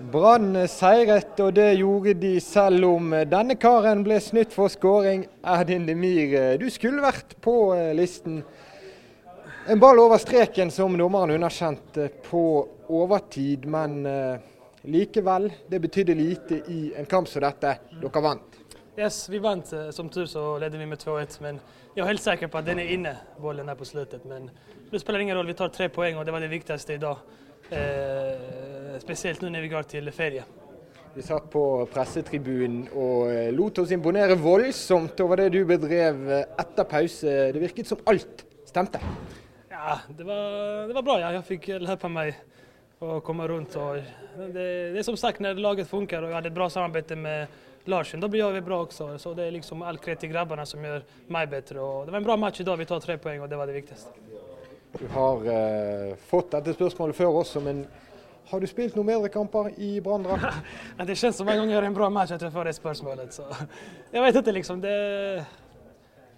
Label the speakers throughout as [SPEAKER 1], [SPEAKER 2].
[SPEAKER 1] Brann seiret, og det gjorde de selv om denne karen ble snytt for skåring. Erdin Demir, du skulle vært på eh, listen. En ball over streken som dommeren underkjente på overtid, men eh, likevel. Det betydde lite i en kamp som dette. Dere vant.
[SPEAKER 2] Yes, vi vant. Eh, som tur så ledde vi med 2-1. Men jeg er helt sikker på at den er inne, ballen her på slutten. Men det spiller ingen rolle, vi tar tre poeng, og det var det viktigste i dag. Eh, spesielt nå når vi går til ferie.
[SPEAKER 1] Vi satt på pressetribunen og eh, lot oss imponere voldsomt over det du bedrev eh, etter pause. Det virket som alt stemte.
[SPEAKER 2] Ja, det var, det var bra. Ja. Jeg fikk på meg å komme rundt. Det, det, er som sagt, når laget funker og jeg hadde et bra samarbeid med Larsen, da blir jeg bra også. Så det er liksom all kred til grabbene som gjør meg bedre. Og det var en bra match i dag. Vi tar tre poeng, og det var det viktigste.
[SPEAKER 1] Du har eh, fått dette spørsmålet før også, men har du spilt noen bedre kamper i Branndrakt?
[SPEAKER 2] det kjennes som en gang gjør en bra match etter jeg får det spørsmålet. Så jeg vet ikke, liksom. Det,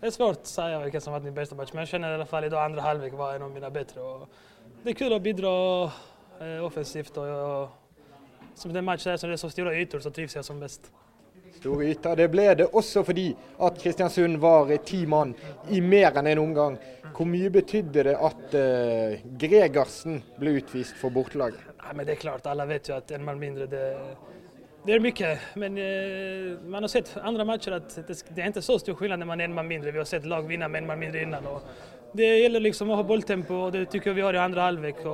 [SPEAKER 2] det er svårt å si hvem som har vært min beste match, men jeg kjenner i alle fall i dag andre halvlek var en av mine bedre. Og det er kult å bidra uh, offensivt. og, og som det matchen er, så det er så store ytor, så trives jeg som best.
[SPEAKER 1] Store yter. Det ble det også fordi at Kristiansund var ti mann i mer enn en omgang. Hvor mye betydde det at uh, Gregersen ble utvist for bortelaget?
[SPEAKER 2] Nei, men det er klart, alle vet jo at en mann mindre det, det er mye. Men uh, man har sett andre matcher at det, det er ikke så stor forskjell når man er en mann mindre. Vi har sett lag vinne med en mann mindre innan. det gjelder liksom å ha bolltempo, og det syns jeg vi har i andre halvlek.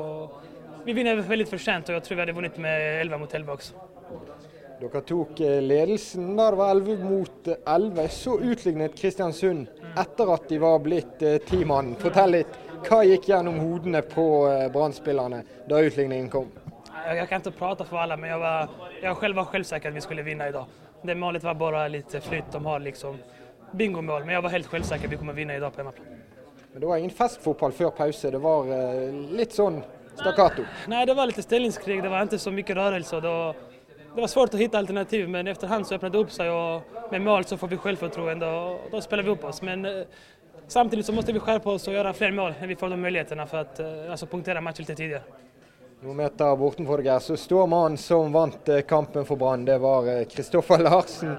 [SPEAKER 2] Vi vinner veldig for sent, og jeg tror vi hadde vunnet med 11 mot 11 også.
[SPEAKER 1] Dere tok eh, ledelsen da det var 11 mot 11. Så utlignet Kristiansund etter at de var blitt eh, ti mann. Fortell litt. Hva gikk gjennom hodene på eh, Brann-spillerne da utligningen kom?
[SPEAKER 2] Jeg kan ikke prate for alle, men jeg var, jeg selv var selvsikker at vi skulle vinne i dag. Det målet var bare litt flytt. De har liksom bingomål, men jeg var helt selvsikker vi kommer vinne i dag på hjemmeplan.
[SPEAKER 1] Men det var ingen festfotball før pause. Det var litt sånn stakkato?
[SPEAKER 2] Nei, det var litt stillingskrig. Det var ikke så mye rørelse. Det var det var svårt å finne alternativ, men efterhand så öppnade det opp seg. og med mål så får vi självförtroende og da spiller vi opp oss. Men samtidig så må vi skjerpe oss og gjøre flere mål enn vi får de mulighetene for å altså, punktere punktera matchen litt tidligere.
[SPEAKER 1] Noen meter bortenfor deg så står mannen som vant eh, kampen for Brann. Det var Kristoffer Larsen.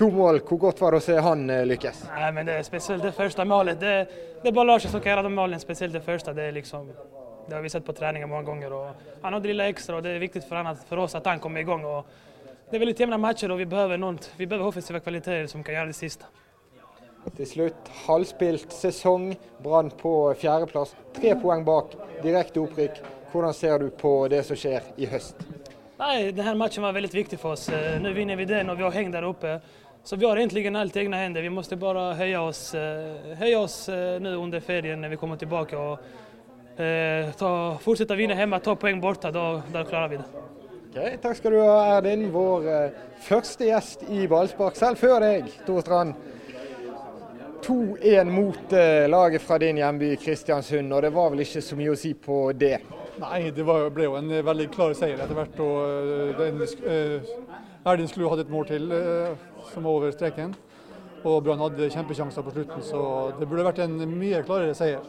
[SPEAKER 1] To mål. Hvor godt var det å se han lykkes?
[SPEAKER 2] Nei, men det er Spesielt det første målet. Det, det er bare Larsen som kan gjøre de målene, spesielt det første. Det er liksom det har vi sett på treninger mange ganger. og Han har drilla ekstra, og det er viktig for, han, for oss at han kommer i gang. Det er veldig jevne matcher, og vi behøver, noen, vi behøver offensive kvaliteter som kan gjøre det siste.
[SPEAKER 1] Til slutt, halvspilt sesong. Brann på fjerdeplass. Tre poeng bak, direkte opprykk. Hvordan ser du på det som skjer i høst?
[SPEAKER 2] Nei, denne matchen var veldig viktig for oss. Eh, nå vinner vi den, og vi har hengt der oppe. Så vi har egentlig alt i egne hender. Vi må bare høye oss, eh, høye oss eh, nå under ferien når vi kommer tilbake. og eh, ta, fortsette å vinne hjemme, ta poeng borte. Da, da klarer vi det.
[SPEAKER 1] Okay, takk skal du ha, Erdin. Vår eh, første gjest i ballspark, selv før deg, Tore Strand. 2-1 mot eh, laget fra din hjemby Kristiansund, og det var vel ikke så mye å si på det?
[SPEAKER 3] Nei, det var, ble jo en veldig klar seier etter hvert. og eh, den, eh, Erdin skulle jo hatt et mål til eh, som var over streken. Og Brann hadde kjempesjanser på slutten, så det burde vært en mye klarere seier.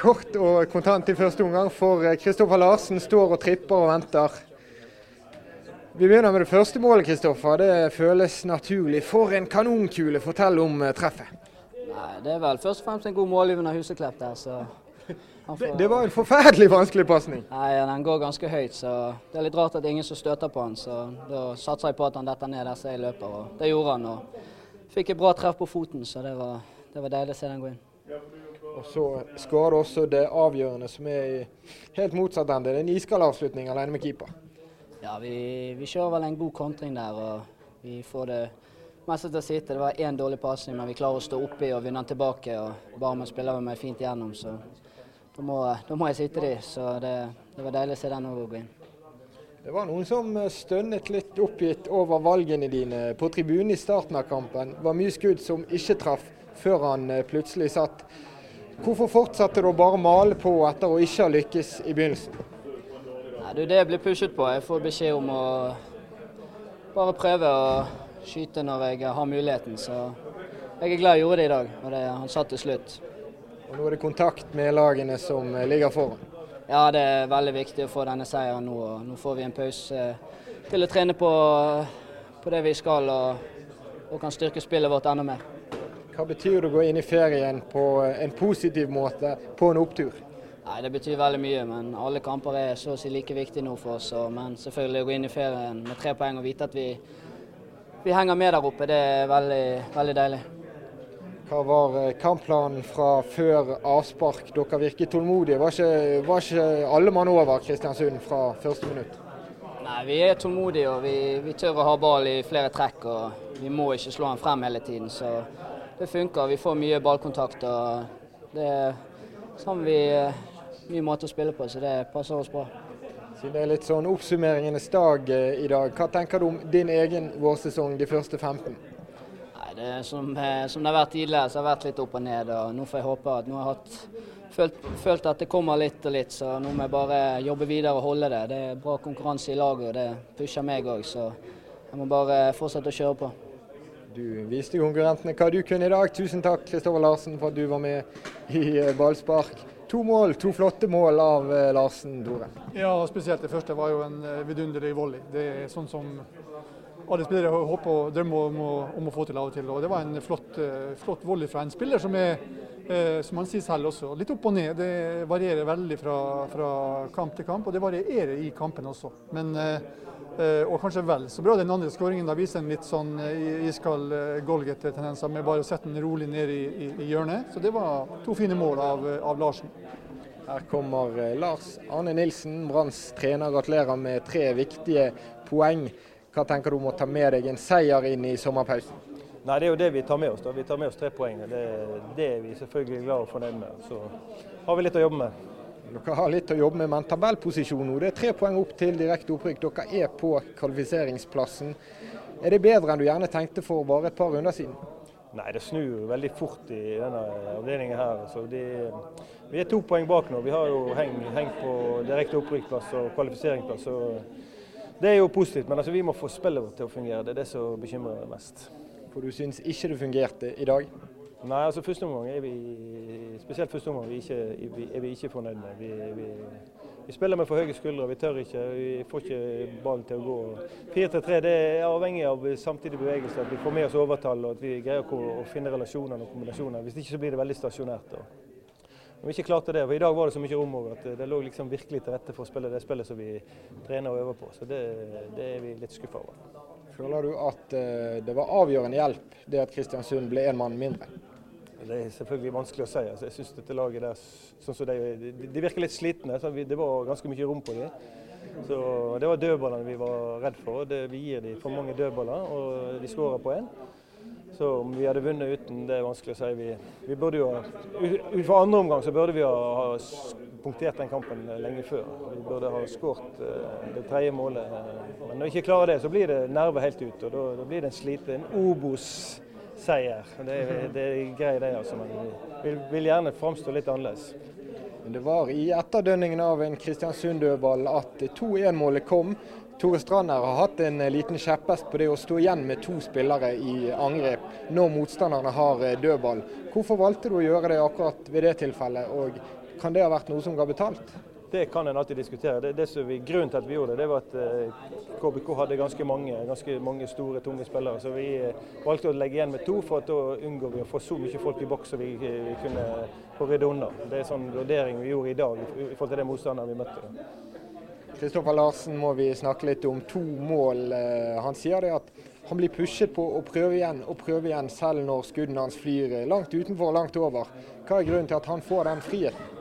[SPEAKER 1] Kort og kontant i første omgang, for Kristoffer Larsen står og tripper og venter. Vi begynner med det første målet, Kristoffer. Det føles naturlig. For en kanonkule. Fortell om eh, treffet.
[SPEAKER 4] Nei, Det er vel først og fremst en god målgivende Huseklepp der, så
[SPEAKER 1] får... det, det, var en forferdelig vanskelig pasning.
[SPEAKER 4] Nei, Den går ganske høyt, så det er litt rart at ingen som støter på han. Så da satser jeg på at han detter ned der så jeg løper, og det gjorde han. Og fikk et bra treff på foten, så det var, det var deilig å se den gå inn.
[SPEAKER 1] Og så skårer også det avgjørende, som er helt motsatt ende. Det er en iskald avslutning alene med keeper.
[SPEAKER 4] Ja, vi, vi, kjører vel en god kontring der. og Vi får det meste til å sitte. Det var én dårlig pasning, men vi klarer å stå oppi og vinne den tilbake. og Barmen spiller meg fint gjennom, så da må, da må jeg sitte de. Så det, det, var deilig å se den òg gå inn.
[SPEAKER 1] Det var noen som stønnet litt oppgitt over valgene dine på tribunen i starten av kampen. Det var mye skudd som ikke traff, før han plutselig satt. Hvorfor fortsatte du å bare male på etter å ikke ha lykkes i begynnelsen?
[SPEAKER 4] Nei, det er det jeg blir pushet på. Jeg får beskjed om å bare prøve å skyte når jeg har muligheten. Så jeg er glad jeg gjorde det i dag, og det, han satt til slutt.
[SPEAKER 1] Og Nå er det kontakt med lagene som ligger foran?
[SPEAKER 4] Ja, det er veldig viktig å få denne seieren nå. og Nå får vi en pause til å trene på, på det vi skal og, og kan styrke spillet vårt enda mer.
[SPEAKER 1] Hva betyr det å gå inn i ferien på en positiv måte, på en opptur?
[SPEAKER 4] Nei, Det betyr veldig mye, men alle kamper er så å si like viktige nå for oss. Men selvfølgelig å gå inn i ferien med tre poeng og vite at vi, vi henger med der oppe, det er veldig, veldig deilig.
[SPEAKER 1] Hva var eh, kampplanen fra før avspark? Dere virket tålmodige. Var ikke, var ikke alle mann over Kristiansund fra første minutt?
[SPEAKER 4] Nei, Vi er tålmodige og vi, vi tør å ha ball i flere trekk. og Vi må ikke slå den frem hele tiden. Så det funker. Vi får mye ballkontakt. og Det er sånn vi mye måter å spille på, så det passer oss bra.
[SPEAKER 1] Siden det er litt sånn oppsummeringenes dag eh, i dag, hva tenker du om din egen vårsesong de første 15?
[SPEAKER 4] Nei, det er som, eh, som det har vært tidligere, så har det vært litt opp og ned. og Nå får jeg håpe at nå har jeg hatt, følt, følt at det kommer litt og litt, så nå må jeg bare jobbe videre og holde det. Det er bra konkurranse i laget, og det pusher meg òg, så jeg må bare fortsette å kjøre på.
[SPEAKER 1] Du viste konkurrentene hva du kunne i dag. Tusen takk Kristoffer Larsen for at du var med i eh, ballspark. To mål, to flotte mål av eh, Larsen, Tore.
[SPEAKER 3] Ja, spesielt det første var jo en eh, vidunderlig volley. Det er sånn som alle spillere håper og drømmer om, å- om å få til av og til. Og det var en flott, flott volley fra en spiller som er, som han sier selv også, litt opp og ned. Det varierer veldig fra, fra kamp til kamp, og det varierer i kampen også. Men, eh, og kanskje vel så bra den andre skåringen. Viser en litt sånn eh, iskald golgete Golget-tendenser med bare å sette den rolig ned i, i, i hjørnet. Så det var to fine mål av, eh, av Larsen.
[SPEAKER 1] Her kommer eh, Lars Arne Nilsen, Branns trener. Gratulerer med tre viktige poeng. Hva tenker du om å ta med deg en seier inn i sommerpausen?
[SPEAKER 5] Nei, Det er jo det vi tar med oss. da. Vi tar med oss tre poeng. Det, det er vi selvfølgelig glad og fornøyd med. Så har vi litt å jobbe med.
[SPEAKER 1] Dere har litt å jobbe med, men tabellposisjon nå. Det er tre poeng opp til direkte opprykk. Dere er på kvalifiseringsplassen. Er det bedre enn du gjerne tenkte for bare et par runder siden?
[SPEAKER 5] Nei, det snur veldig fort i denne avdelingen her. Så de, vi er to poeng bak nå. Vi har jo hengt heng på direkte opprykksplass og kvalifiseringsplass. Og det er jo positivt. Men altså, vi må få spillet vårt til å fungere. Det er det som bekymrer mest.
[SPEAKER 1] For du syns ikke det fungerte i dag?
[SPEAKER 5] Nei, altså første omgang er vi spesielt første omgang vi ikke, er vi ikke fornøyd med. Vi, vi, vi spiller med for høye skuldre, vi tør ikke. Vi får ikke ballen til å gå. 4-3-3 det er avhengig av samtidig bevegelse, at vi får med oss overtall og at vi greier å, finne relasjoner og kombinasjoner. Hvis ikke så blir det veldig stasjonært. Og, når vi ikke klarte det, for I dag var det så mye rom over at det lå liksom virkelig til rette for å spille det spillet som vi trener og øver på. Så det, det er vi litt skuffa over.
[SPEAKER 1] Føler du at uh, det var avgjørende hjelp det at Kristiansund ble én mann mindre?
[SPEAKER 5] Det er selvfølgelig vanskelig å si. Altså, jeg synes dette laget der, sånn som de, de, de virker litt slitne. Vi, det var ganske mye rom på dem. Så Det var dødballene vi var redd for. Det, vi gir dem for mange dødballer, og de skårer på én. Så om vi hadde vunnet uten, det er vanskelig å si. Vi, vi burde jo, ut fra andre omgang så burde vi ha, punktert den kampen lenge før. Vi burde ha skåret det tredje målet. Men når vi ikke klarer det, så blir det nerver helt ut. og Da, da blir det en sliten Obos-seier. Det, det er greit, det. altså. Men vil, vil gjerne framstå litt annerledes.
[SPEAKER 1] Det var i etterdønningen av en Kristiansund-dødball at 2-1-målet kom. Tore Strander har hatt en liten kjepphest på det å stå igjen med to spillere i angrep når motstanderne har eh, dødball. Hvorfor valgte du å gjøre det akkurat ved det tilfellet, og kan det ha vært noe som ga betalt?
[SPEAKER 5] Det kan en alltid diskutere. Det, det vi, grunnen til at vi gjorde det, det var at eh, KBK hadde ganske mange, ganske mange store, tunge spillere. Så vi eh, valgte å legge igjen med to, for at da unngår vi å få så mye folk i boks som vi, eh, vi kunne få rydde unna. Det er sånn vurdering vi gjorde i dag i, forhold til det motstanderen vi møtte.
[SPEAKER 1] Kristoffer Larsen må vi snakke litt om. To mål. Eh, Han sier det at han blir pushet på å prøve igjen og prøve igjen, selv når skuddene hans flyr eh, langt utenfor og langt over. Hva er grunnen til at han får den friheten?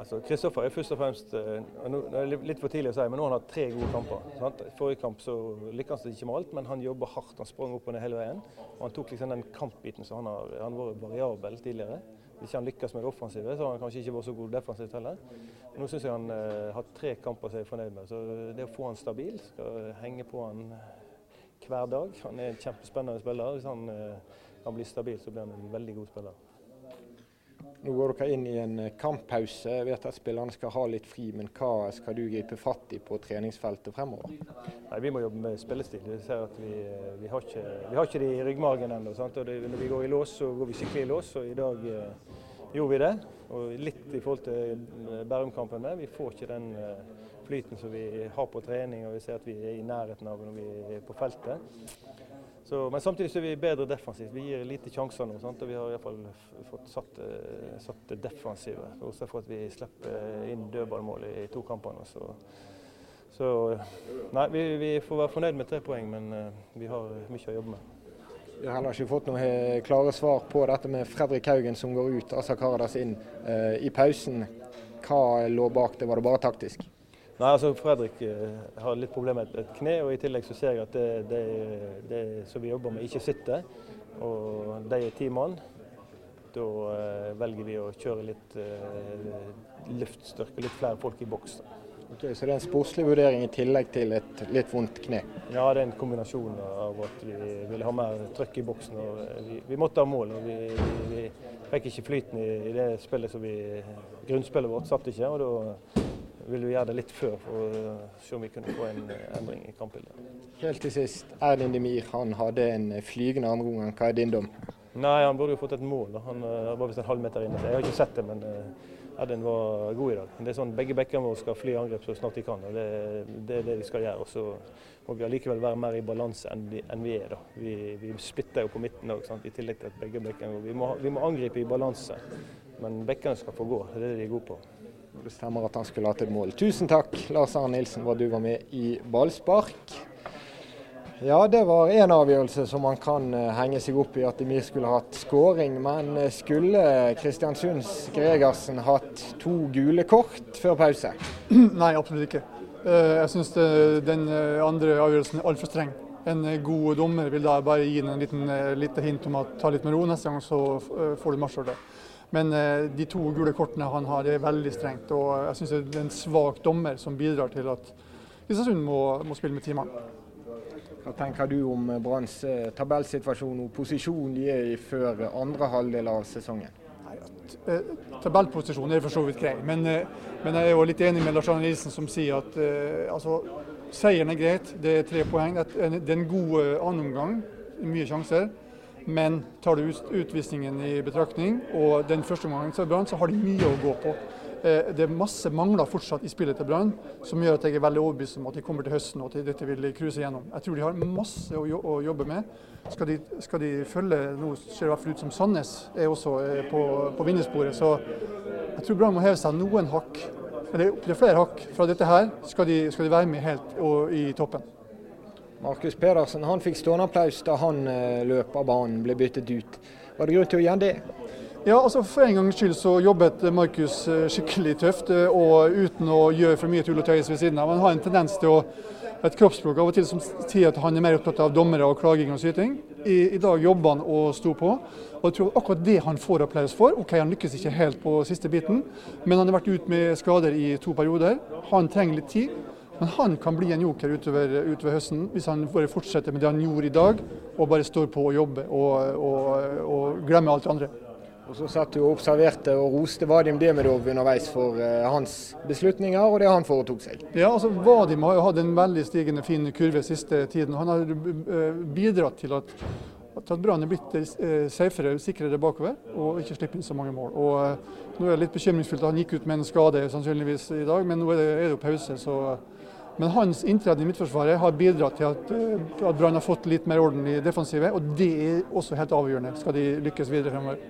[SPEAKER 5] Altså, Kristoffer er først og fremst eh, nå er det litt for tidlig å si, men nå har han hatt tre gode kamper. Sant? Forrige kamp så lykkes det ikke med alt, men han jobber hardt. Han sprang opp og ned hele veien. Og han tok liksom den kampbiten som han har han vært variabel tidligere. Hvis han lykkes med det offensive, så har han kanskje ikke vært så god defensivt heller. Nå syns jeg han eh, har tre kamper som jeg fornøyd med. Så det å få han stabil, skal henge på han hver dag. Han er en kjempespennende spiller. Hvis han eh, kan bli stabil, så blir han en veldig god spiller.
[SPEAKER 1] Nå går dere inn i en eh, kamppause. Jeg vet at spillerne skal ha litt fri, men hva skal du gripe fatt i på treningsfeltet fremover?
[SPEAKER 5] Nei, Vi må jobbe med spillestil. Vi at vi, har, ikke, vi har ikke det i ryggmargen ennå. Når vi går i lås, så går vi skikkelig i lås. Og i dag, eh, gjorde vi det. Og litt i forhold til Bærum-kampen. Vi får ikke den flyten som vi har på trening, og vi ser at vi er i nærheten av når vi er på feltet. Så, men samtidig så er vi bedre defensivt. Vi gir lite sjanser nå. Sant? og Vi har i hvert fall fått satt, satt det defensive. Også for at vi slipper inn dødballmål i to kamper. nå. Så, så nei, vi, vi, får være fornøyd med tre poeng, men vi har mye å jobbe med.
[SPEAKER 1] Vi har heller ikke fått noen klare svar på dette med Fredrik Haugen som går ut, Asa Karadas inn eh, i pausen. Hva lå bak det, var det bare taktisk?
[SPEAKER 5] Nei, altså Fredrik eh, har litt problemer med et kne, og i tillegg så ser jeg at det, det, det som vi jobber med, ikke sitter. Og de er ti mann. Da eh, velger vi å kjøre litt eh, luftstyrke, litt flere folk i boks.
[SPEAKER 1] Ok, Så det er en sportslig vurdering i tillegg til et litt vondt kne?
[SPEAKER 5] Ja, det er en kombinasjon av at vi ville ha mer trøkk i boksen. og Vi, vi måtte ha mål. og Vi, vi, vi fikk ikke flyten i, i, det spillet som vi Grunnspillet vårt satt ikke. og Da ville vi gjøre det litt før for å se om vi kunne få en endring i kampbildet.
[SPEAKER 1] Helt til sist, Erdin Demir han hadde en flygende andreomgang. Hva er din dom?
[SPEAKER 5] Nei, Han burde jo fått et mål. Han uh, var visst en halvmeter inne. Jeg har ikke sett det, men Erlend var god i dag. Det er sånn Begge bekkene våre skal fly angrep så snart de kan. og Det, det er det de skal gjøre. og Så må vi allikevel være mer i balanse enn, enn, vi er. da. Vi, vi splitter jo på midten òg, i tillegg til at begge bekkene vi må, vi må angripe i balanse. Men bekkene skal få gå. Det er det de er gode på.
[SPEAKER 1] Det stemmer at han skulle hatt et mål. Tusen takk Lars Arne Nilsen for at du var med i ballspark. Ja, det var én avgjørelse som man kan uh, henge seg opp i, at Emir skulle hatt skåring. Men uh, skulle Kristiansunds Gregersen hatt to gule kort før pause?
[SPEAKER 3] Nei, absolutt ikke. Uh, jeg syns den andre avgjørelsen er altfor streng. En god dommer vil da bare gi en liten lite hint om å ta litt med ro neste gang, så får du marsjordre. Men de to gule kortene han har, er veldig strengt. Og jeg syns det er en svak dommer som bidrar til at Kristiansund må, må spille med timene.
[SPEAKER 1] Hva tenker du om Branns eh, tabellsituasjon og posisjon de er i før andre halvdel av sesongen?
[SPEAKER 3] Eh, tabellposisjonen er for så vidt grei, men, eh, men, jeg er jo litt enig med Lars Arne Nilsen som sier at altså, seieren er greit. Det er tre poeng. Det er en god annenomgang. Mye sjanser. Men tar du utvisningen i betraktning og den første omgangen til Brann, så har de mye å gå på. Eh, det er masse mangler fortsatt i spillet til Brann som gjør at jeg er veldig overbevist om at de kommer til høsten og at dette vil cruise gjennom. Jeg tror de har masse å, jobbe med. Skal de, skal de følge Nå ser det i hvert fall ut som Sandnes er også eh, på, på vinnersporet. Så jeg tror Brann må heve seg noen hakk, Det er flere hakk fra dette her, skal de, skal de være med helt i toppen.
[SPEAKER 1] Markus Pedersen han fikk stående applaus da han eh, løp av banen, ble byttet ut. Var det grunn til å gjøre det?
[SPEAKER 3] Ja, altså For en gangs skyld så jobbet Markus eh, skikkelig tøft, eh, og uten å gjøre for mye tull og tøys ved siden av. Han har en tendens til å et kroppsspråk av og til som sier at han er mer opptatt av dommere og klaging og syting. I, I, dag jobber han og sto på. og jeg tror akkurat det han får applaus for. Ok, Han lykkes ikke helt på siste biten, men han har vært ute med skader i to perioder. Han trenger litt tid. Men han kan bli en joker utover, utover, høsten hvis han bare fortsetter med det han gjorde i dag, og bare står på og jobber og, og, og glemmer alt det andre.
[SPEAKER 1] Og Så satt du og observerte og roste Vadim Demidov underveis for uh, hans beslutninger og det han foretok seg.
[SPEAKER 3] Ja, altså Vadim har jo hatt en veldig stigende fin kurve siste tiden. Han har uh, bidratt til at, at Brann er blitt uh, safere, sikrere bakover og ikke slipper inn så mange mål. Og Nå er det litt bekymringsfullt at han gikk ut med en skade sannsynligvis i dag, men nå er det, er det jo pause. så... Men hans inntreden i Midtforsvaret har bidratt til at, at Brann har fått litt mer orden i defensivet, og det er også helt avgjørende skal de lykkes videre fremover.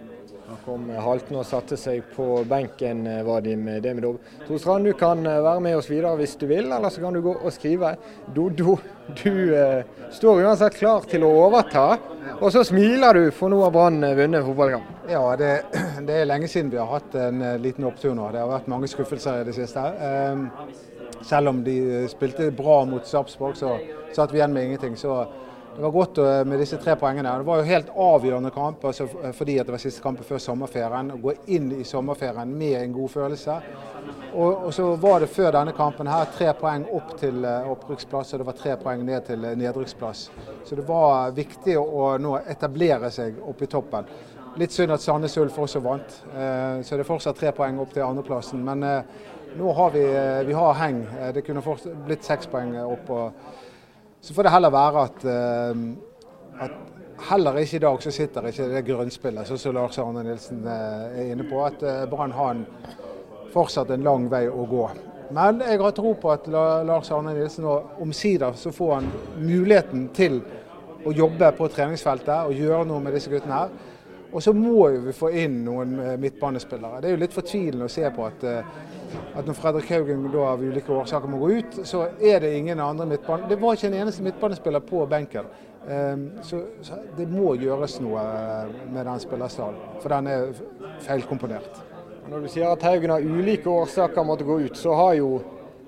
[SPEAKER 1] Han kom haltende og satte seg på benken, eh, Vadim Demidov. Torstrand, du kan eh, være med oss videre hvis du vil, eller så kan du gå og skrive. Dodo, du uh, står uansett klar til å overta, og så smiler du, for nå har Brann vunnet fotballkamp.
[SPEAKER 6] Ja, det, det, er lenge siden vi har hatt en liten opptur nå. Det har vært mange skuffelser i det siste. Um, selv om de spilte bra mot Sarpsborg, så satt vi igjen med ingenting. så det var godt eh, med disse tre poengene. Det var jo helt avgjørende kamp altså, eh, fordi det var siste kampen før sommerferien. Å gå inn i sommerferien med en god følelse. Og, og, så var det før denne kampen her tre poeng opp til opprykksplass, og det var tre poeng ned til nedrykksplass. Så det var viktig å, nå etablere seg oppe i toppen. Litt synd at Sandnes Ulf også vant, så det er fortsatt tre poeng opp til andreplassen. Men nå har vi, vi har heng. Det kunne blitt seks poeng opp. så får det heller være at uh, at heller ikke i dag så sitter ikke det grunnspillet, sånn som Lars Arne Nilsen er inne på, at Brann har fortsatt en lang vei å gå. Men jeg har tro på at Lars Arne Nilsen omsider så får han muligheten til å jobbe på treningsfeltet og gjøre noe med disse guttene her. Og så må vi få inn noen eh, midtbanespillere. Det er jo litt fortvilende å se på at, eh, at når Fredrik Haugen da av ulike årsaker må gå ut, så er det ingen andre midtbane... Det var ikke en eneste midtbanespiller på benken. Ehm, så, så det må gjøres noe eh, med den spillerstallen, for den er feilkomponert.
[SPEAKER 1] Når du sier at Haugen av ulike årsaker måtte gå ut, så har jo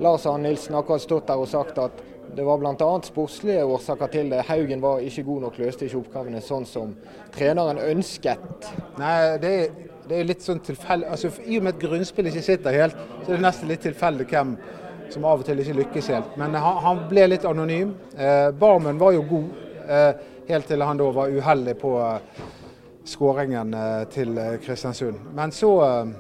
[SPEAKER 1] Lars Arne Nilsen akkurat stått der og sagt at det var bl.a. sportslige årsaker til det. Haugen var ikke god nok, løste ikke oppgavene sånn som treneren ønsket.
[SPEAKER 6] Nei, det er, det er litt sånn tilfeldig. Altså, I og med at grunnspillet ikke sitter helt, så er det nesten litt tilfeldig hvem som av og til ikke lykkes helt. Men han, han ble litt anonym. Eh, Barmen var jo god, eh, helt til han da var uheldig på eh, skåringen eh, til eh, Kristiansund. Men så eh,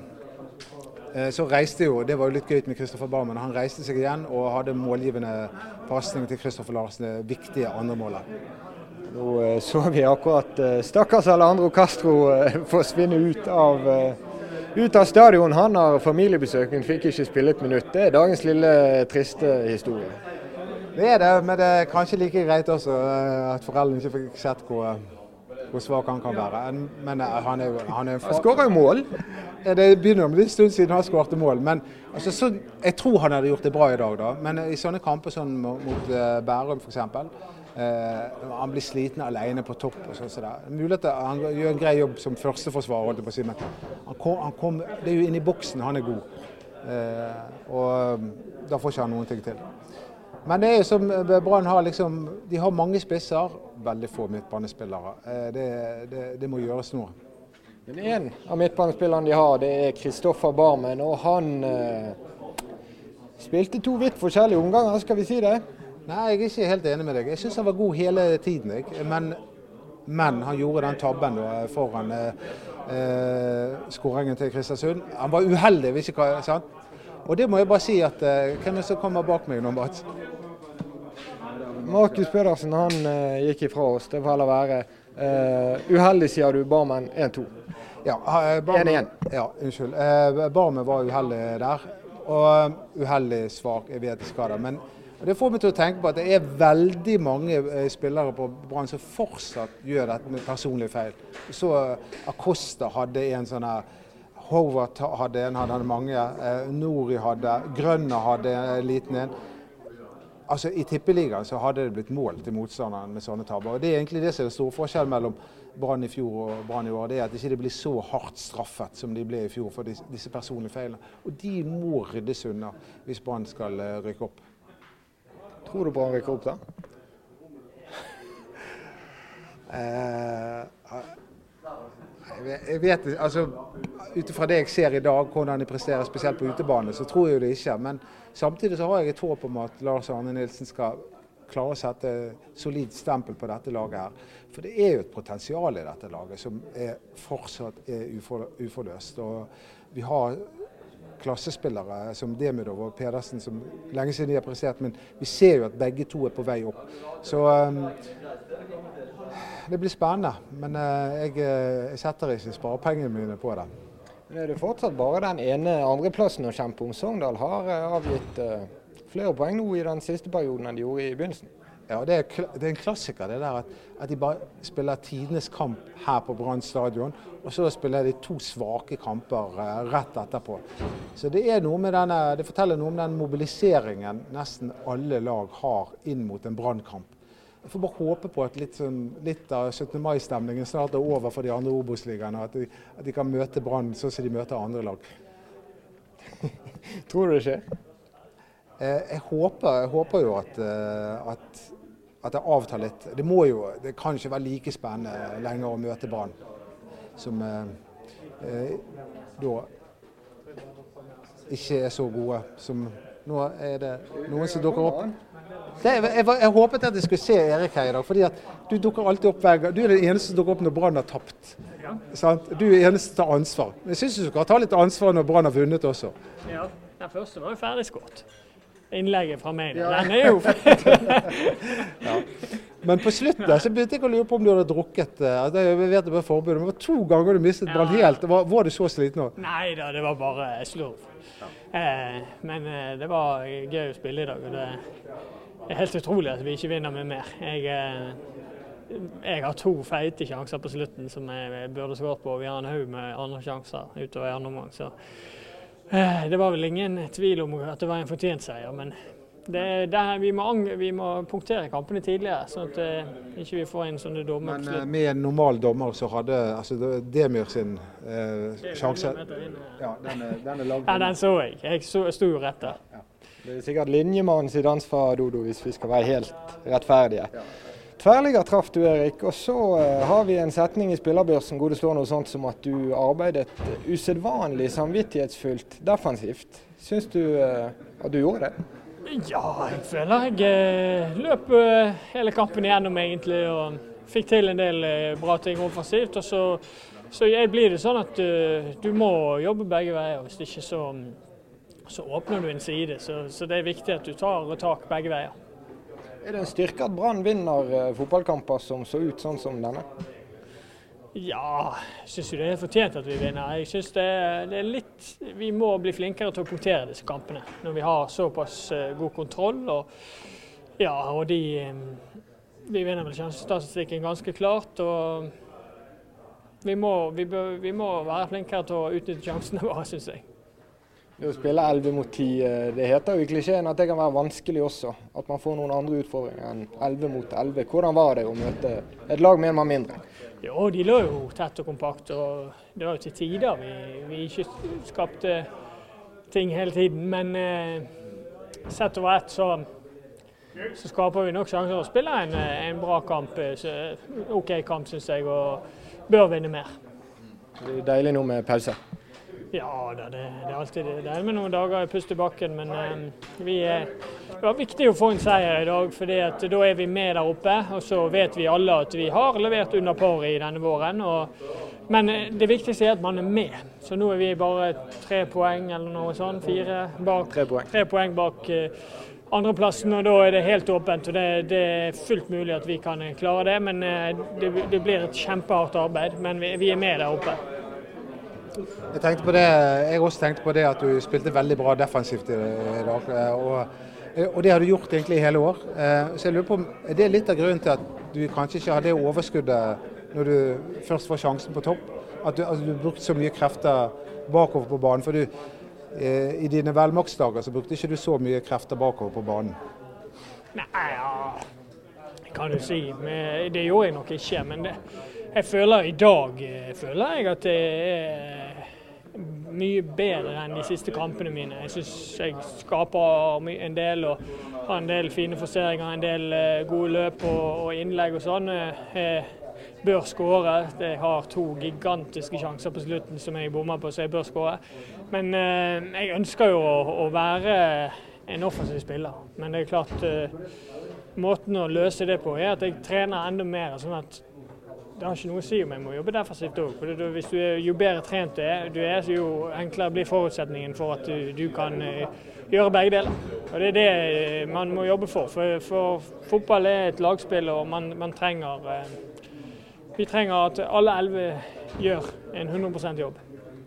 [SPEAKER 6] så reiste jo, Det var jo litt gøy med Kristoffer Barmen. Han reiste seg igjen og hadde målgivende pasning til Kristoffer Larsen, det viktige andremålet.
[SPEAKER 1] Nå eh, så vi akkurat eh, stakkars Alejandro Castro forsvinne ut av, ut av stadion. Han har familiebesøk, men fikk ikke spille et minutt. Det er dagens lille triste historie.
[SPEAKER 6] Det er det, men det er kanskje like greit også at foreldrene ikke fikk sett hvor hvor svak han kan være. Men eh, han er han er
[SPEAKER 1] Han skårer jo mål.
[SPEAKER 6] Det begynner med en stund siden han skåret mål. Men altså, så, jeg tror han hadde gjort det bra i dag, da. Men i sånne kamper sånn mot uh, Bærum f.eks. Uh, han blir sliten alene på topp. og sånn så Mulig at Han gjør en grei jobb som førsteforsvarer, si, men han kom, han kom, det er jo inni boksen han er god. Uh, og da får ikke han noen ting til. Men det er jo som Brann har liksom De har mange spisser, veldig få midtbanespillere. Eh, det, det, det må gjøres noe.
[SPEAKER 1] Men en av midtbanespillerne de har, det er Kristoffer Barmen. Og han eh, spilte to vidt forskjellige omganger, skal vi si det?
[SPEAKER 6] Nei, jeg er ikke helt enig med deg. Jeg syns han var god hele tiden. Jeg. Men, men han gjorde den tabben foran eh, eh skåringen til Kristiansund. Han var uheldig, hvis ikke sant? Og det må jeg bare si at eh, Hvem er det som kommer bak meg nå, Mats?
[SPEAKER 1] Markus Pedersen han eh, gikk ifra oss, det får heller være. eh, uheldig, sier du. Barmen 1-2.
[SPEAKER 6] Ja, 1-1. Ja, unnskyld. Barmen var uheldig der. Og uheldig svak, jeg vet ikke hva det er. Men det får meg til å tenke på at det er veldig mange spillere på Brann som fortsatt gjør dette med personlige feil. Så Acosta hadde en sånn her Howard hadde en, han hadde mange. Eh, Nori hadde, Grønner hadde en liten en. Altså I Tippeligaen så hadde det blitt mål til motstanderen med sånne tabber. Og Det er egentlig det som er den store forskjellen mellom Brann i fjor og Brann i år. Det er at det ikke blir så hardt straffet som de ble i fjor for disse personlige feilene. Og de må ryddes unna hvis Brann skal eh, rykke opp.
[SPEAKER 1] Tror du Brann rykker opp, da?
[SPEAKER 6] eh, jeg vet altså Ut ifra det jeg ser i dag, hvordan de presterer spesielt på utebane, så tror jeg det ikke. Men samtidig så har jeg et håp om at Lars Arne Nilsen skal klare å sette solid stempel på dette laget her. For det er jo et potensial i dette laget som er fortsatt er uforløst. Og vi har klassespillere som Demidov og Pedersen som lenge siden de har prestert, men vi ser jo at begge to er på vei opp. Så um, det blir spennende. Men uh, jeg, eh, jeg setter ikke sparepengene mine på det.
[SPEAKER 1] Men er det fortsatt bare den ene andreplassen å kjempe om? Sogndal har avgitt avgitt flere poeng nå i den siste perioden enn de gjorde i begynnelsen.
[SPEAKER 6] Ja, det er, det er en klassiker det der at, at, de bare spiller tidenes kamp her på Brann stadion, og så spiller de to svake kamper uh, rett etterpå. Så det, denne, det forteller noe om den mobiliseringen nesten alle lag har inn mot en Brann-kamp. Jeg får bare håpe på at litt, sånn, litt av 17. mai-stemningen snart er over for de andre Obos-ligaene. At, at, de kan møte Brann sånn som de møter andre lag.
[SPEAKER 1] Tror du det skjer?
[SPEAKER 6] Eh, jeg, håper, jeg, håper, jo at, eh, at, at, det avtar litt. Det, må jo, det kan ikke være like spennende lenger å møte Brann som eh, eh, da ikke er så gode som nå er det noen som dukker opp. Det, jeg, jeg, jeg, håpet at jeg skulle se Erik her i dag. fordi Du dukker alltid opp hver gang. Du er den eneste som dukker opp når Brann har tapt. Ja. Du er den eneste som tar ansvar. Men jeg syns du skal ta litt ansvar når Brann har vunnet også.
[SPEAKER 7] Ja, Den første var jo ferdigskåret. Innlegget fra meg. Ja. Den er jo
[SPEAKER 6] ja. Men på slutten der så begynte jeg å lure på om du hadde drukket. eh, altså, Jeg vet det var forbudet, men det var to ganger du mistet
[SPEAKER 7] Ja.
[SPEAKER 6] ballen helt. Var, var du så sliten òg?
[SPEAKER 7] Nei da, det var bare slurv. Eh, men eh, det var gøy å spille i dag. og det er helt utrolig at vi ikke vinner med mer. Jeg, eh, jeg har to feite sjanser på slutten som jeg burde skåret på. Vi har en haug med andre sjanser utover i andre omgang. Eh, det var vel ingen tvil om at det var en fortjent seier. Men det, det, vi, må, vi må punktere kampene tidligere, sånn at eh, ikke vi får inn sånne dommer
[SPEAKER 6] Men eh, med en normal dommer så hadde altså, Demir sin eh, sjanse Ja, den den.
[SPEAKER 7] Ja, den så jeg. Jeg så- sto jo rett der.
[SPEAKER 1] Det er sikkert linjemannens dans fra Dodo, hvis vi skal være helt rettferdige. Tverrligger traff du, Erik. Og så eh, har vi en setning i spillerbørsen hvor det står noe sånt som at du arbeidet usedvanlig samvittighetsfullt defensivt. Syns du eh, at du gjorde det?
[SPEAKER 7] Ja, jeg føler jeg eh, løp hele kampen igjennom egentlig og fikk til en del bra ting offensivt. Og så, så blir det sånn at eh, du må jobbe begge veier. Hvis ikke så, så åpner du en side. Så, så det er viktig at du tar tak begge veier.
[SPEAKER 1] Er det en styrke at Brann vinner eh, fotballkamper som så ut sånn som denne?
[SPEAKER 7] Ja, jeg syns det er fortjent at vi vinner. Jeg synes det, det er litt Vi må bli flinkere til å punktere disse kampene når vi har såpass eh, god kontroll. Og, ja, og de eh, Vi vinner vel sjansestatistikken ganske klart. og vi må, vi, bør, vi må være flinkere til å utnytte sjansene våre, syns jeg.
[SPEAKER 1] Det å spille 11 mot 10, eh, det heter jo i klisjeen at det kan være vanskelig også. At man får noen andre utfordringer enn 11 mot 11. Hvordan var det å møte et lag med en mann mindre?
[SPEAKER 7] Jo, de lå jo tett og kompakt, og det var jo til tider vi, vi ikke skapte ting hele tiden. Men eh, sett over ett så, så skaper vi nok sjanser å spille en, eh, en bra kamp. eh, Så, OK kamp, syns jeg, og bør vinne mer.
[SPEAKER 1] Det er deilig nå med pause.
[SPEAKER 7] Ja da, det, det er alltid det. Det er med noen dager i pust i bakken, men eh, vi er, det var viktig å få en seier i dag, for da er vi med der oppe. Og så vet vi alle at vi har levert under par i denne våren. Og, men eh, det viktigste er at man er med. Så nå er vi bare tre poeng eller noe sånt. fire bak,
[SPEAKER 1] Tre poeng.
[SPEAKER 7] tre poeng bak eh, andreplassen, og da er det helt åpent. og det, det er fullt mulig at vi kan klare det, men eh, det, det blir et kjempehardt arbeid. Men vi, vi er med der oppe.
[SPEAKER 6] Jeg tenkte på det, jeg også tenkte på det at du spilte veldig bra defensivt i dag. eh, Og, og det har du gjort egentlig i hele år. Eh, Så jeg lurer på, Er det litt av grunnen til at du kanskje ikke har det overskuddet når du først får sjansen på topp? At du, altså, brukte så mye krefter bakover på banen. For du, eh, i dine velmaktsdager så brukte ikke du så mye krefter bakover på banen.
[SPEAKER 7] Nei, ja kan du si. Men det gjorde jeg nok ikke. Men det, jeg føler i dag eh, føler jeg at det er mye bedre enn de siste kampene mine. Jeg syns jeg skaper en del og har en del fine forseringer, en del eh, gode løp og, innlegg og sånn. Eh, Jeg bør skåre. Jeg har to gigantiske sjanser på slutten som jeg bommer på, så jeg bør skåre. Men jeg ønsker jo å, være en offensiv spiller. Men det er klart Måten å løse det på er at jeg trener enda mer. sånn at det har ikke noe å si om jeg må jobbe òg. Hvis du er, jo bedre trent du er, jo enklere blir forutsetningen for at du, du kan eh, gjøre begge deler. Og Det er det eh, man må jobbe for. For, for fotball er et lagspill, og man, man trenger eh, Vi trenger at alle elleve gjør en 100% jobb.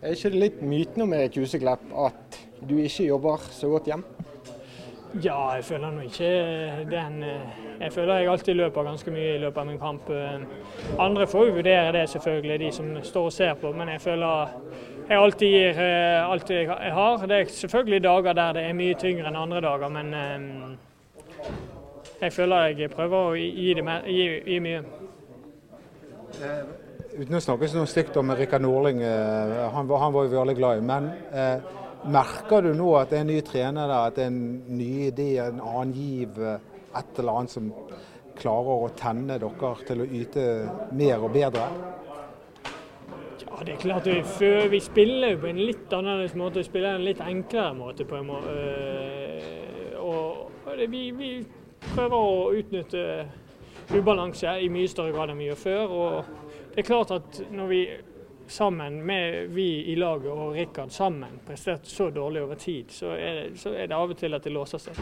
[SPEAKER 1] Er ikke det litt myten om Erik Huseklepp at du ikke jobber så godt hjem?
[SPEAKER 7] Ja, jeg føler nå ikke den Jeg føler jeg alltid løper ganske mye i løpet av en kamp. Eh, Andre får jo vurdere det, selvfølgelig, de som står og ser på. Men jeg føler jeg alltid gir eh, alt jeg har. Det er selvfølgelig dager der det er mye tyngre enn andre dager, men eh, jeg føler jeg prøver å gi, mer, gi, gi mye.
[SPEAKER 6] Uten å snakke noe stygt om Rikard Norling, eh, han, han var jo vi alle glad i. Men eh, merker du nå at det er en ny trener der, at det er en ny idé, en annen giv, eh, et eller annet som klarer å tenne dere til å yte mer og bedre?
[SPEAKER 7] Ja, det er klart vi, vi spiller jo på en litt annerledes måte. Vi spiller en litt enklere måte. på en måte. Eh, Og det, vi, vi prøver å utnytte ubalanse i mye større grad enn vi gjør før. og det er klart at når vi sammen, med vi i laget og Rikard sammen, presterte så dårlig over tid, så er, så er det av og til at det låser seg.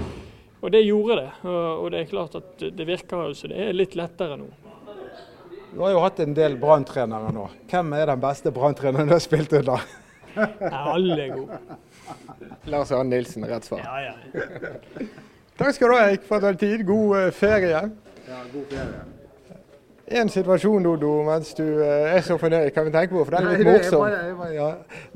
[SPEAKER 7] Og det gjorde det. Og det er klart at det virker jo så det er litt lettere nå.
[SPEAKER 6] Du har jo hatt en del branntrenere nå. Hvem er den beste branntreneren du har spilt under?
[SPEAKER 7] Ja, alle er gode.
[SPEAKER 1] Lars Arne Nilsen, rett svar.
[SPEAKER 7] Ja, ja.
[SPEAKER 1] Takk skal du ha, Erik, for at du hadde tid. God eh, ferie.
[SPEAKER 6] Ja, god ferie.
[SPEAKER 1] En situasjon, Dodo, mens du eh, er så fornøyd, kan vi tenke på, for den er litt
[SPEAKER 6] Nei,
[SPEAKER 1] morsom.
[SPEAKER 6] bare- bare- ja.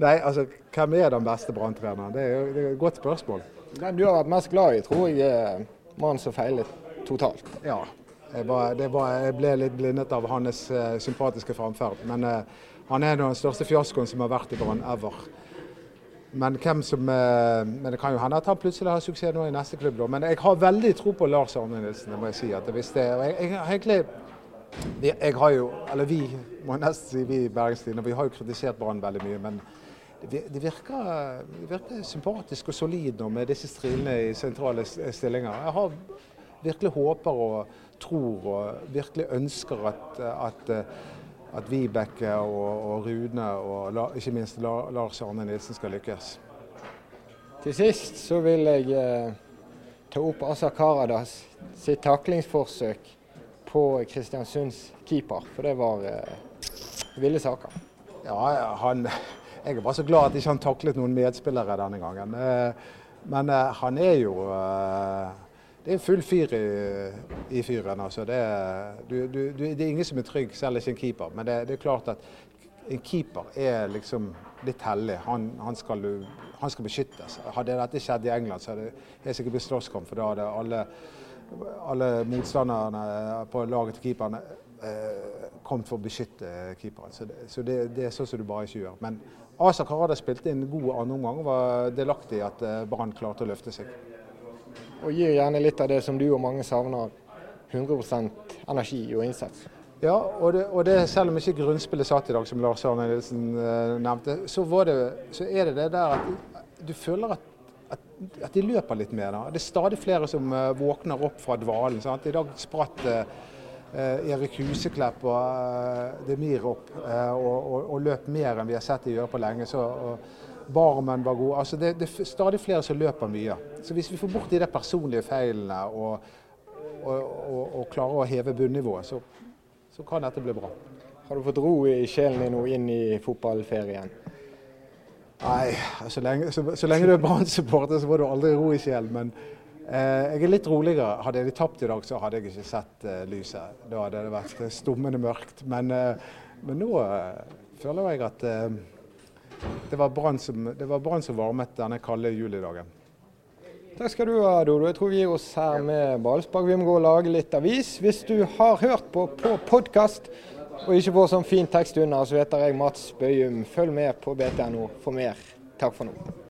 [SPEAKER 6] Nei, altså, hvem er den beste branntreneren? Det, det er et godt spørsmål.
[SPEAKER 1] Den du har vært mest glad i, tror jeg er mannen som feilet totalt.
[SPEAKER 6] Ja. Jeg, bare, var, jeg ble litt blindet av hans uh, sympatiske framferd. Men uh, han er den største fiaskoen som har vært i Brann ever. Men som uh, Men det kan jo hende at han plutselig har suksess nå i neste klubb. Da. Men jeg har veldig tro på Lars Arne Nilsen, det må jeg si. At hvis det, jeg, jeg, egentlig jeg har jo, eller Vi må nesten si vi i Bergenstien, og vi har jo kritisert Brann veldig mye. Men det virker, det virker sympatisk og solid nå med disse strilene i sentrale stillinger. Jeg har virkelig håper og tror og virkelig ønsker at, at, at Vibeke og, og Rune og ikke minst Lars Arne Nilsen skal lykkes.
[SPEAKER 1] Til sist så vil jeg eh, ta opp Asa Karadas sitt taklingsforsøk på Kristiansunds keeper, for det var eh, ville saker.
[SPEAKER 6] Ja, han, jeg er bare så glad at ikke han taklet noen medspillere denne gangen. Eh, Men eh, han er jo eh, Det er full fyr i, i fyren. Altså. Det, det er ingen som er trygg, selv ikke en keeper. Men det, det er klart at en keeper er liksom litt hellig. Han, han, skal, han skal beskyttes. Hadde dette skjedd i England, så hadde det sikkert blitt slåsskamp. For da hadde alle, alle motstanderne på laget til keeperne kommet for å beskytte keeperen. Så, det, så det, det er sånn som du bare ikke gjør. Men Asa Karada spilte en god andreomgang og var delaktig i at eh, Brann klarte å løfte seg.
[SPEAKER 1] Og gir gjerne litt av det som du og mange savner. 100% energi og innsats.
[SPEAKER 6] Ja, og, det, og det, selv om ikke grunnspillet satt i dag, som Lars Arne Nilsen eh, nevnte, så, var det, så er det det der at du føler at, at, at de løper litt mer. Da. Det er stadig flere som eh, våkner opp fra dvalen. Sant? I dag spratt Erik Huseklepp og eh, Demir opp eh, og, og, og løp mer enn vi har sett de gjøre på lenge. Så, og Barmen var god. Altså det, det er stadig flere som løper mye. Så hvis vi får bort de der personlige feilene og, og, og, og klarer å heve bunnivået, så, så kan dette bli bra.
[SPEAKER 1] Har du fått ro i sjelen din nå inn i fotballferien?
[SPEAKER 6] Nei, så lenge, så, så lenge du er Brann-supporter, så får du aldri ro i sjelen. Men eh, jeg er litt roligere. Hadde jeg tapt i dag, så hadde jeg ikke sett eh, lyset. Da hadde det vært stummende mørkt. Men, eh, men nå eh, føler jeg at eh, det var Brann som, som varmet denne kalde julidagen.
[SPEAKER 1] Takk skal du ha, Dodo. Jeg tror vi gir oss her med ballspark. Vi må gå og lage litt avis. Hvis du har hørt på på podkast og ikke får sånn fin tekst under, så heter jeg Mats Bøyum. Følg med på BTNO for mer. Takk for nå.